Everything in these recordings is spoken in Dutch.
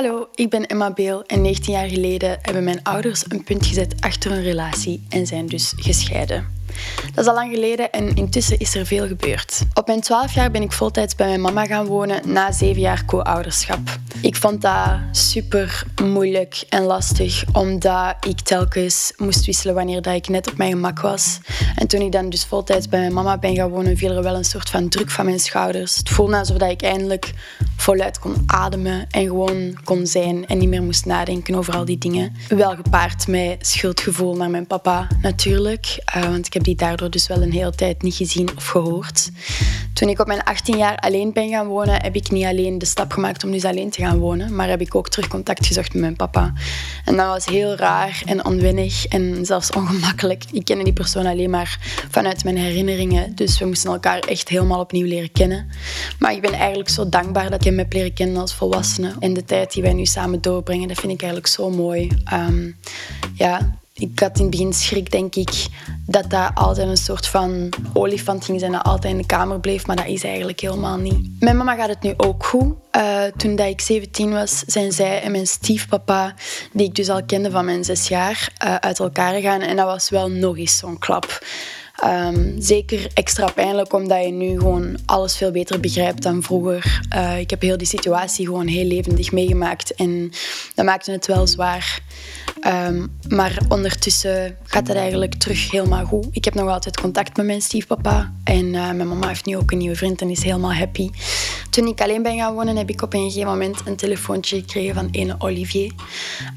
Hallo, ik ben Emma Beel en 19 jaar geleden hebben mijn ouders een punt gezet achter hun relatie en zijn dus gescheiden. Dat is al lang geleden en intussen is er veel gebeurd. Op mijn 12 jaar ben ik voltijds bij mijn mama gaan wonen na 7 jaar co-ouderschap. Ik vond dat super moeilijk en lastig, omdat ik telkens moest wisselen wanneer dat ik net op mijn gemak was. En toen ik dan dus voltijds bij mijn mama ben gaan wonen, viel er wel een soort van druk van mijn schouders. Het voelde alsof ik eindelijk voluit kon ademen en gewoon kon zijn en niet meer moest nadenken over al die dingen. Wel gepaard met schuldgevoel naar mijn papa natuurlijk, uh, want ik heb die daardoor dus wel een hele tijd niet gezien of gehoord. Toen ik op mijn 18 jaar alleen ben gaan wonen, heb ik niet alleen de stap gemaakt om dus alleen te gaan wonen, maar heb ik ook terug contact gezocht met mijn papa. En dat was heel raar en onwennig en zelfs ongemakkelijk. Ik kende die persoon alleen maar vanuit mijn herinneringen, dus we moesten elkaar echt helemaal opnieuw leren kennen. Maar ik ben eigenlijk zo dankbaar dat ik hem heb leren kennen als volwassene. En de tijd die wij nu samen doorbrengen, dat vind ik eigenlijk zo mooi. Um, ja, ik had in het begin schrik, denk ik, dat dat altijd een soort van olifant ging zijn, dat altijd in de kamer bleef, maar dat is eigenlijk helemaal niet. Mijn mama gaat het nu ook goed. Uh, toen dat ik 17 was, zijn zij en mijn stiefpapa, die ik dus al kende van mijn zes jaar, uh, uit elkaar gegaan. En dat was wel nog eens zo'n klap. Um, zeker extra pijnlijk omdat je nu gewoon alles veel beter begrijpt dan vroeger. Uh, ik heb heel die situatie gewoon heel levendig meegemaakt en dat maakte het wel zwaar. Um, maar ondertussen gaat het eigenlijk terug helemaal goed. Ik heb nog altijd contact met mijn stiefpapa en uh, mijn mama heeft nu ook een nieuwe vriend en is helemaal happy. Toen ik alleen ben gaan wonen, heb ik op een gegeven moment een telefoontje gekregen van ene Olivier.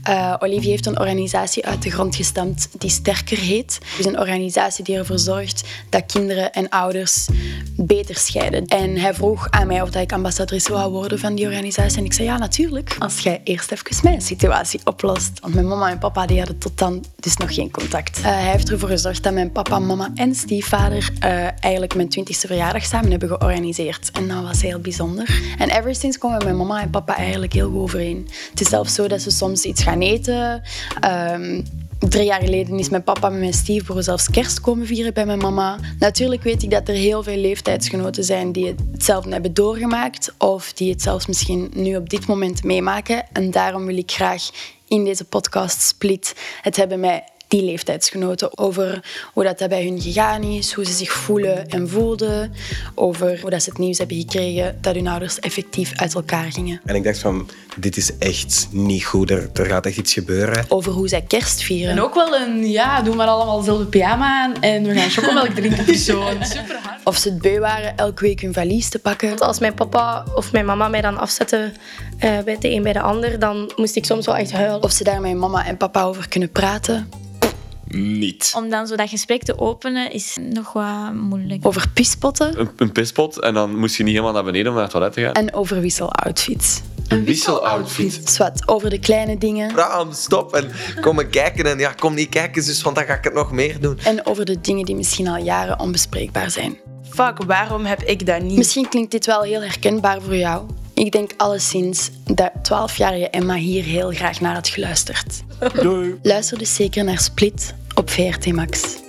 Uh, Olivier heeft een organisatie uit de grond gestampt die Sterker heet. Het is een organisatie die ervoor zorgt dat kinderen en ouders beter scheiden. En hij vroeg aan mij of ik ambassadrice wou worden van die organisatie. En ik zei ja, natuurlijk. Als jij eerst even mijn situatie oplost. Want mijn mama en papa die hadden tot dan dus nog geen contact. Uh, hij heeft ervoor gezorgd dat mijn papa, mama en stiefvader uh, eigenlijk mijn twintigste verjaardag samen hebben georganiseerd. En dat was heel bijzonder. En ever since komen mijn mama en papa eigenlijk heel goed overeen. Het is zelfs zo dat ze soms iets gaan eten. Um, Drie jaar geleden is mijn papa met mijn stiefbroer zelfs kerst komen vieren bij mijn mama. Natuurlijk weet ik dat er heel veel leeftijdsgenoten zijn die hetzelfde hebben doorgemaakt of die het zelfs misschien nu op dit moment meemaken. En daarom wil ik graag in deze podcast Split het hebben met die leeftijdsgenoten. Over hoe dat, bij hun gegaan is, hoe ze zich voelen en voelden. Over hoe dat ze het nieuws hebben gekregen dat hun ouders effectief uit elkaar gingen. En ik dacht van, dit is echt niet goed, er, er gaat echt iets gebeuren. Over hoe zij kerst vieren. En ook wel een, ja, doen maar allemaal dezelfde pyjama aan en we gaan chocomelk drinken of zo. Super hard. Of ze het beu waren elke week hun valies te pakken. Als mijn papa of mijn mama mij dan afzetten uh, bij de een bij de ander, dan moest ik soms wel echt huilen. Of ze daar met mama en papa over kunnen praten niet. Om dan zo dat gesprek te openen is nog wat moeilijk. Over pispotten. Een, een pispot en dan moest je niet helemaal naar beneden om naar het toilet te gaan. En over wisseloutfits. Een wisseloutfit. Zwat, over de kleine dingen. Bram, stop en kom maar kijken. En ja, kom niet kijken, dus, want dan ga ik het nog meer doen. En over de dingen die misschien al jaren onbespreekbaar zijn. Fuck, waarom heb ik dat niet? Misschien klinkt dit wel heel herkenbaar voor jou. Ik denk alleszins dat 12-jarige Emma hier heel graag naar had geluisterd. Doei. Luister dus zeker naar Split op VRT Max.